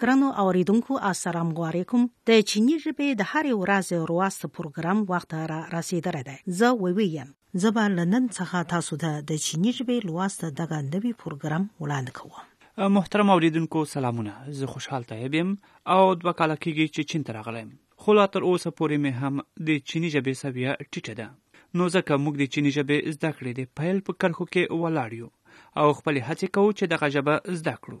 ګرانو اوریدونکو السلام علیکم د چینی ژبې د هرې ورځې رواست پروګرام وخت را رسیدلی دی زه ووی یم زه به له نن څخه تاسو ته د چینی ژبې لوست دغه نوی پروګرام وړاندې کوم محترم اوریدونکو سلامونه زه خوشحال طیب یم او دوه کاله کیږي چې چین ته راغلی یم خو لا تر اوسه پورې مې هم د چینی ژبې سویه ټیټه ده نو ځکه موږ د چینی ژبې زده کړې د پیل په کرښو کې ولاړ یو او خپلې هڅې کوو چې دغه ژبه زده کړو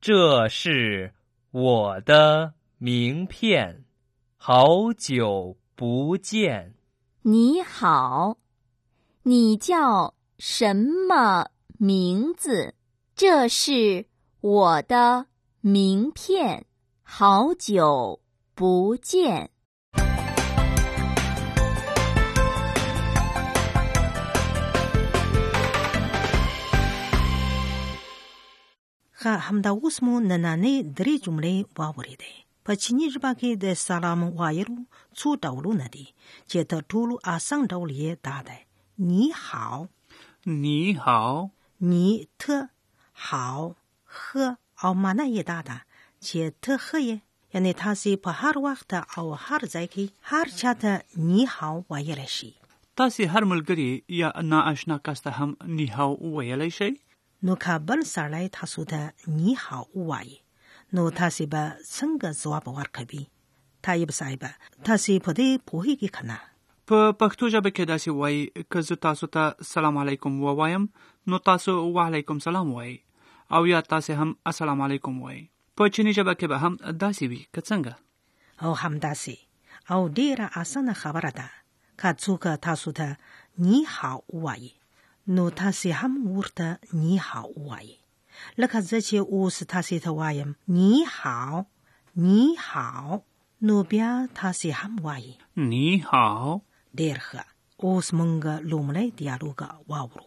这是我的名片。 好久不见。 你好， 你叫什么名字？ 这是我的名片。 好久不见。 ښه همدا اوس مو ننانې درې جملې واورېدې په چینی ژبه کې د سلام وایلو څو ډولونه دي چې تر ټولو اسان ډول یې دا دی نی هاو نی هاو نی ته هاو ښه او معنا یې دا ده چې ته ښه یې یعنی تاسو په هر وخت او هر ځای کې هر چاته نی هاو ویلی شئ تاسو هر ملګری یا ناآشنا کس ته هم نی هاو ویلی شئ نو که بل سړی تاسو ته نی هاو ووایي نو تاسې به څنګه ځواب ورکوي؟ طیب صاحب تاسې په دې پوهیږي که نه؟ په پښتو ژبه کې داسې وایي که زه تاسو ته سلام علیکم ووایم نو تاسو وعلیکم سلام وایي او یا تاسې هم السلام علیکم وایي په چینی ژبه کې به هم داسې وي که څنګه؟ او همداسې او ډیره اسانه خبره ده که څوک تاسو ته ني هاو ووايي، نو تاسې هم ورته ني هاو ووايئ. لکه زه چې اوس تاسې ته وایم ني هاو، ني هاو، نو بیا تاسې هم وایي. ني هاو. ډېر ښه، اوس موږ لومړی دیالوګ واورو.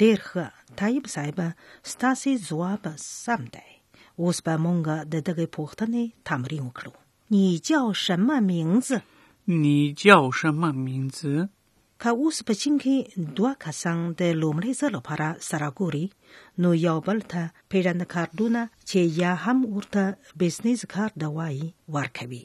ډیر ښه طیب صاحب ستاسو ځواب سم دی اوس به مونږ د دغه پوښتنې تمرین وکړو نی جاو شم مینز نی جاو شم مینز که اوس په چین کې دوه کسان د لومړي ځل لپاره سره ګوري نو یو بل ته پیژند کارډونه چې یا هم ورته بزنس کارډ وایي ورکوي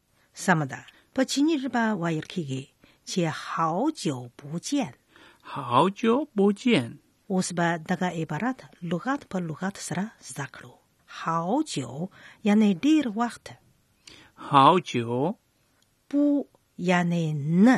سمه ده په چینی ژبه ویل کیږي چې هاو جو بوجین هاو جو بوجین اوس به دغه عبارت لغت په لغت سره زده کړو هاو جو یعنی ډیر وخت هاو جو بو یعنی نه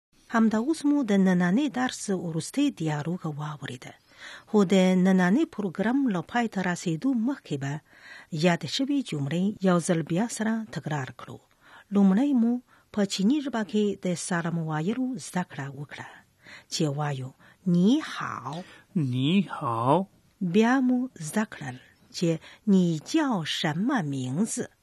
همدا اوس مو د ننانې درس وروستۍ دیالوګ واوریده خو د ننانې پروګرام له پای ته رسیدو مخکې به یاد شوي جملې یو ځل بیا سره تکرار کړو لومړی مو په چینی ژبه کې د سلام وایلو زده کړه وکړه چې وایو نی هاو نی هاو بیا مو زده کړل چې نی جاو شمه مینز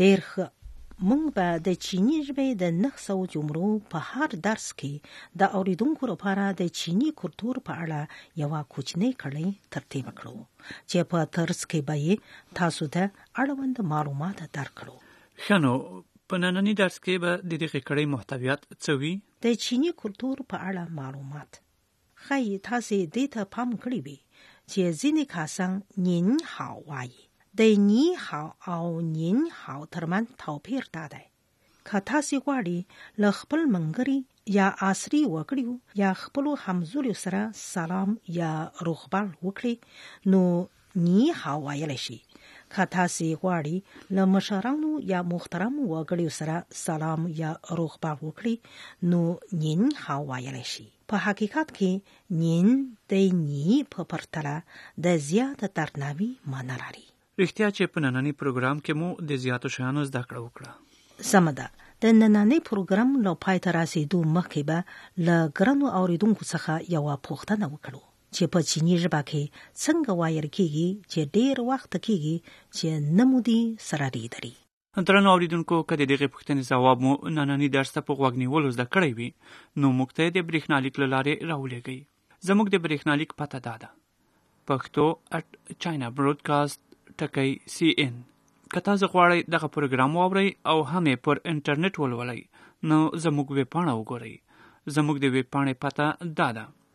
ډیر ښه مونږ به د چینی ژبې د 900 جملو په هر درس کې د اوریدونکو لپاره د چینی کلتور په اړه یو کوچنی کړی ترتیب کړو چې په ترڅ کې به تاسو ته اړوند معلومات درکړو شنو په نننی درس کې به د دغه کړی محتویات څه وي د چیني کلتور په اړه معلومات ښایي تاسې دې ته پام کړی وي چې ځینې کسان نین هاو وایي د نی هاو او نین هاو ترمن توپیر دا دی که تاسې غواړي له خپل منګري یا عصري وګړیو یا خپلو همزولیو سره سلام یا روغبړ وکړي نو ني هاو ویلی شي. که تاسې غواړي له مشرانو یا مخترمو وګړیو سره سلام یا روغبړ وکړي نو نین هاو ویلی شي. په حقیقت کې نین د ني په پرتله د زیات درناوي مانا لري. رښتیا چې په ننني پروګرام کې مو د زیاتو شیانو زده کړه وکړه. سمه ده، د ننني پروګرام له پای ته رسېدو مخکې به له ګرانو اورېدونکو څخه یوه پوښتنه وکړو. چې په چيني ژبه کې څنګه وايل کېږي چې ډېر وخت کېږي چې نه مو دي سره ليدلي. درنو اوریدونکو که د دغې پوښتنې ځواب مو ننني درس ته په غوږ نیولو زده کړی وي نو موږ ته یې د برېښنالیک له لارې راولېږئ. زموږ د برېښنالیک پته دا ده پښتو اټ چاینا براډکاسټ ټکی سی ان که تاسو غواړئ دغه پروګرام واورئ او هم یې پر انټرنیټ ولولئ نو زموږ ویبپاڼه وګورئ. زموږ د ویبپاڼې پته دا ده